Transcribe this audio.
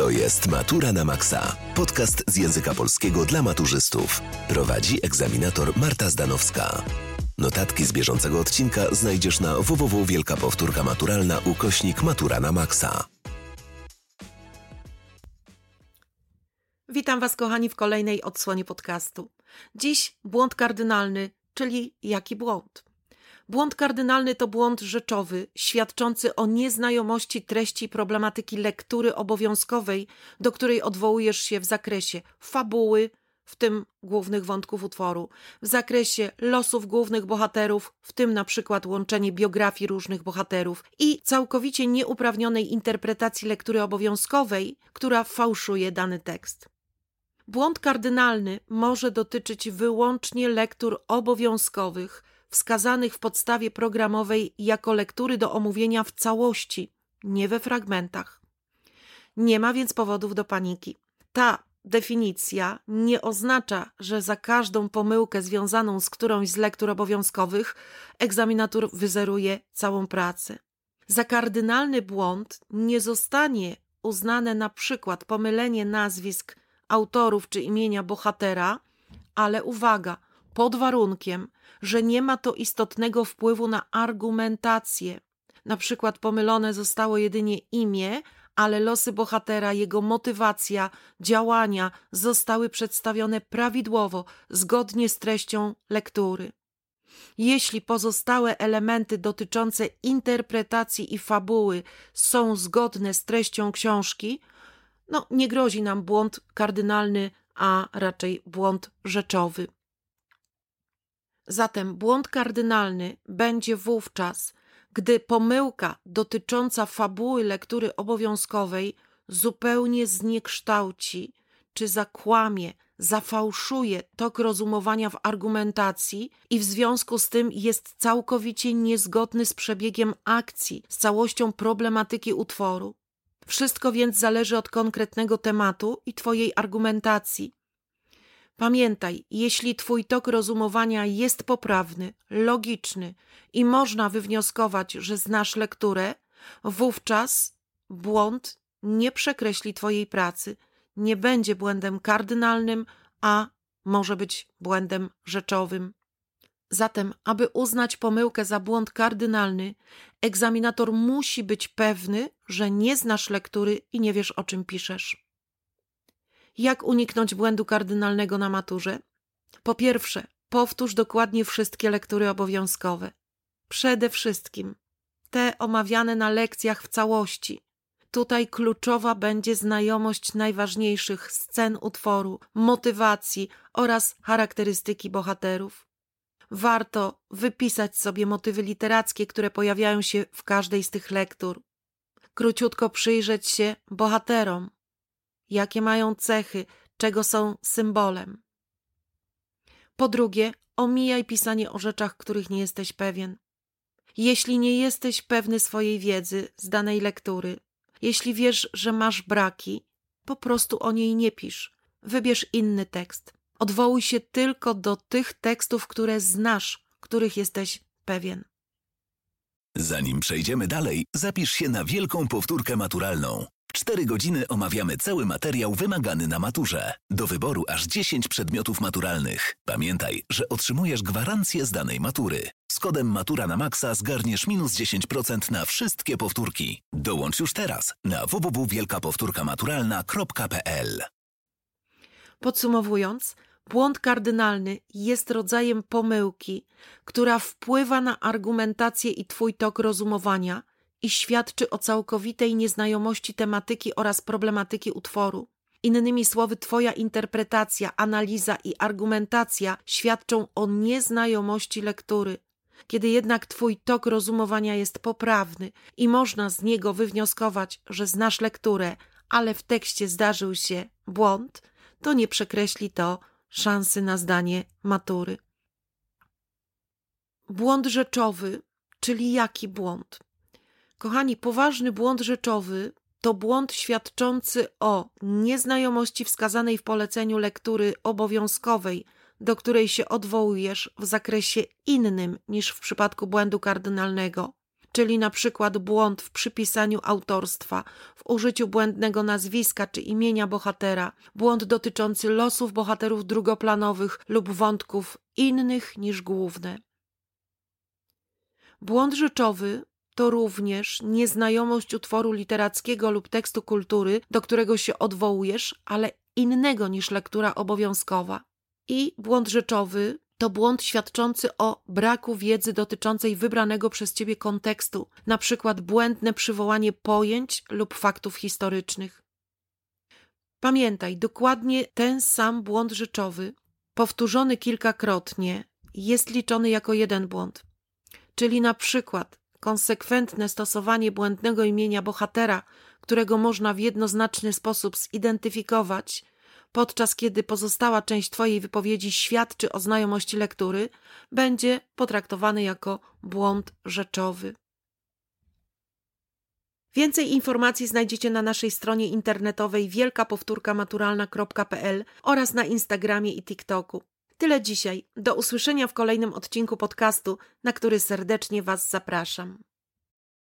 To jest Matura na Maxa. Podcast z języka polskiego dla maturzystów. Prowadzi egzaminator Marta Zdanowska. Notatki z bieżącego odcinka znajdziesz na www Wielka Powtórka Maturalna ukośnik Matura na Maxa. Witam Was, kochani, w kolejnej odsłonie podcastu. Dziś błąd kardynalny, czyli jaki błąd? Błąd kardynalny to błąd rzeczowy, świadczący o nieznajomości treści problematyki lektury obowiązkowej, do której odwołujesz się w zakresie fabuły, w tym głównych wątków utworu, w zakresie losów głównych bohaterów, w tym na przykład łączenie biografii różnych bohaterów i całkowicie nieuprawnionej interpretacji lektury obowiązkowej, która fałszuje dany tekst. Błąd kardynalny może dotyczyć wyłącznie lektur obowiązkowych, wskazanych w podstawie programowej jako lektury do omówienia w całości, nie we fragmentach. Nie ma więc powodów do paniki. Ta definicja nie oznacza, że za każdą pomyłkę związaną z którąś z lektur obowiązkowych egzaminator wyzeruje całą pracę. Za kardynalny błąd nie zostanie uznane na przykład pomylenie nazwisk autorów czy imienia bohatera, ale uwaga, pod warunkiem, że nie ma to istotnego wpływu na argumentację. Na przykład pomylone zostało jedynie imię, ale losy bohatera, jego motywacja, działania zostały przedstawione prawidłowo, zgodnie z treścią lektury. Jeśli pozostałe elementy dotyczące interpretacji i fabuły są zgodne z treścią książki, no nie grozi nam błąd kardynalny, a raczej błąd rzeczowy. Zatem błąd kardynalny będzie wówczas, gdy pomyłka dotycząca fabuły lektury obowiązkowej zupełnie zniekształci czy zakłamie, zafałszuje tok rozumowania w argumentacji i w związku z tym jest całkowicie niezgodny z przebiegiem akcji, z całością problematyki utworu. Wszystko więc zależy od konkretnego tematu i Twojej argumentacji. Pamiętaj, jeśli Twój tok rozumowania jest poprawny, logiczny i można wywnioskować, że znasz lekturę, wówczas błąd nie przekreśli Twojej pracy, nie będzie błędem kardynalnym, a może być błędem rzeczowym. Zatem, aby uznać pomyłkę za błąd kardynalny, egzaminator musi być pewny, że nie znasz lektury i nie wiesz, o czym piszesz. Jak uniknąć błędu kardynalnego na maturze? Po pierwsze, powtórz dokładnie wszystkie lektury obowiązkowe. Przede wszystkim te omawiane na lekcjach w całości. Tutaj kluczowa będzie znajomość najważniejszych scen utworu, motywacji oraz charakterystyki bohaterów. Warto wypisać sobie motywy literackie, które pojawiają się w każdej z tych lektur. Króciutko przyjrzeć się bohaterom, jakie mają cechy, czego są symbolem. Po drugie, omijaj pisanie o rzeczach, których nie jesteś pewien. Jeśli nie jesteś pewny swojej wiedzy z danej lektury, jeśli wiesz, że masz braki, po prostu o niej nie pisz. Wybierz inny tekst. Odwołuj się tylko do tych tekstów, które znasz, których jesteś pewien. Zanim przejdziemy dalej, zapisz się na wielką powtórkę maturalną. W 4 godziny omawiamy cały materiał wymagany na maturze. Do wyboru aż 10 przedmiotów maturalnych. Pamiętaj, że otrzymujesz gwarancję z danej matury. Z kodem Matura na Maxa zgarniesz minus 10% na wszystkie powtórki. Dołącz już teraz na www.wielkapowtórkamaturalna.pl Podsumowując, błąd kardynalny jest rodzajem pomyłki, która wpływa na argumentację i twój tok rozumowania i świadczy o całkowitej nieznajomości tematyki oraz problematyki utworu. Innymi słowy, Twoja interpretacja, analiza i argumentacja świadczą o nieznajomości lektury. Kiedy jednak Twój tok rozumowania jest poprawny i można z niego wywnioskować, że znasz lekturę, ale w tekście zdarzył się błąd, to nie przekreśli to szansy na zdanie matury. Błąd rzeczowy, czyli jaki błąd? Kochani, poważny błąd rzeczowy to błąd świadczący o nieznajomości wskazanej w poleceniu lektury obowiązkowej, do której się odwołujesz w zakresie innym niż w przypadku błędu kardynalnego. czyli na przykład błąd w przypisaniu autorstwa, w użyciu błędnego nazwiska czy imienia bohatera, błąd dotyczący losów bohaterów drugoplanowych lub wątków innych niż główne. Błąd rzeczowy to również nieznajomość utworu literackiego lub tekstu kultury, do którego się odwołujesz, ale innego niż lektura obowiązkowa. I błąd rzeczowy to błąd świadczący o braku wiedzy dotyczącej wybranego przez ciebie kontekstu, na przykład błędne przywołanie pojęć lub faktów historycznych. Pamiętaj, dokładnie ten sam błąd rzeczowy, powtórzony kilkakrotnie, jest liczony jako jeden błąd. Czyli na przykład konsekwentne stosowanie błędnego imienia bohatera, którego można w jednoznaczny sposób zidentyfikować, podczas kiedy pozostała część Twojej wypowiedzi świadczy o znajomości lektury, będzie potraktowany jako błąd rzeczowy. Więcej informacji znajdziecie na naszej stronie internetowej wielkapowtórkamaturalna.pl oraz na Instagramie i TikToku. Tyle dzisiaj. Do usłyszenia w kolejnym odcinku podcastu, na który serdecznie Was zapraszam.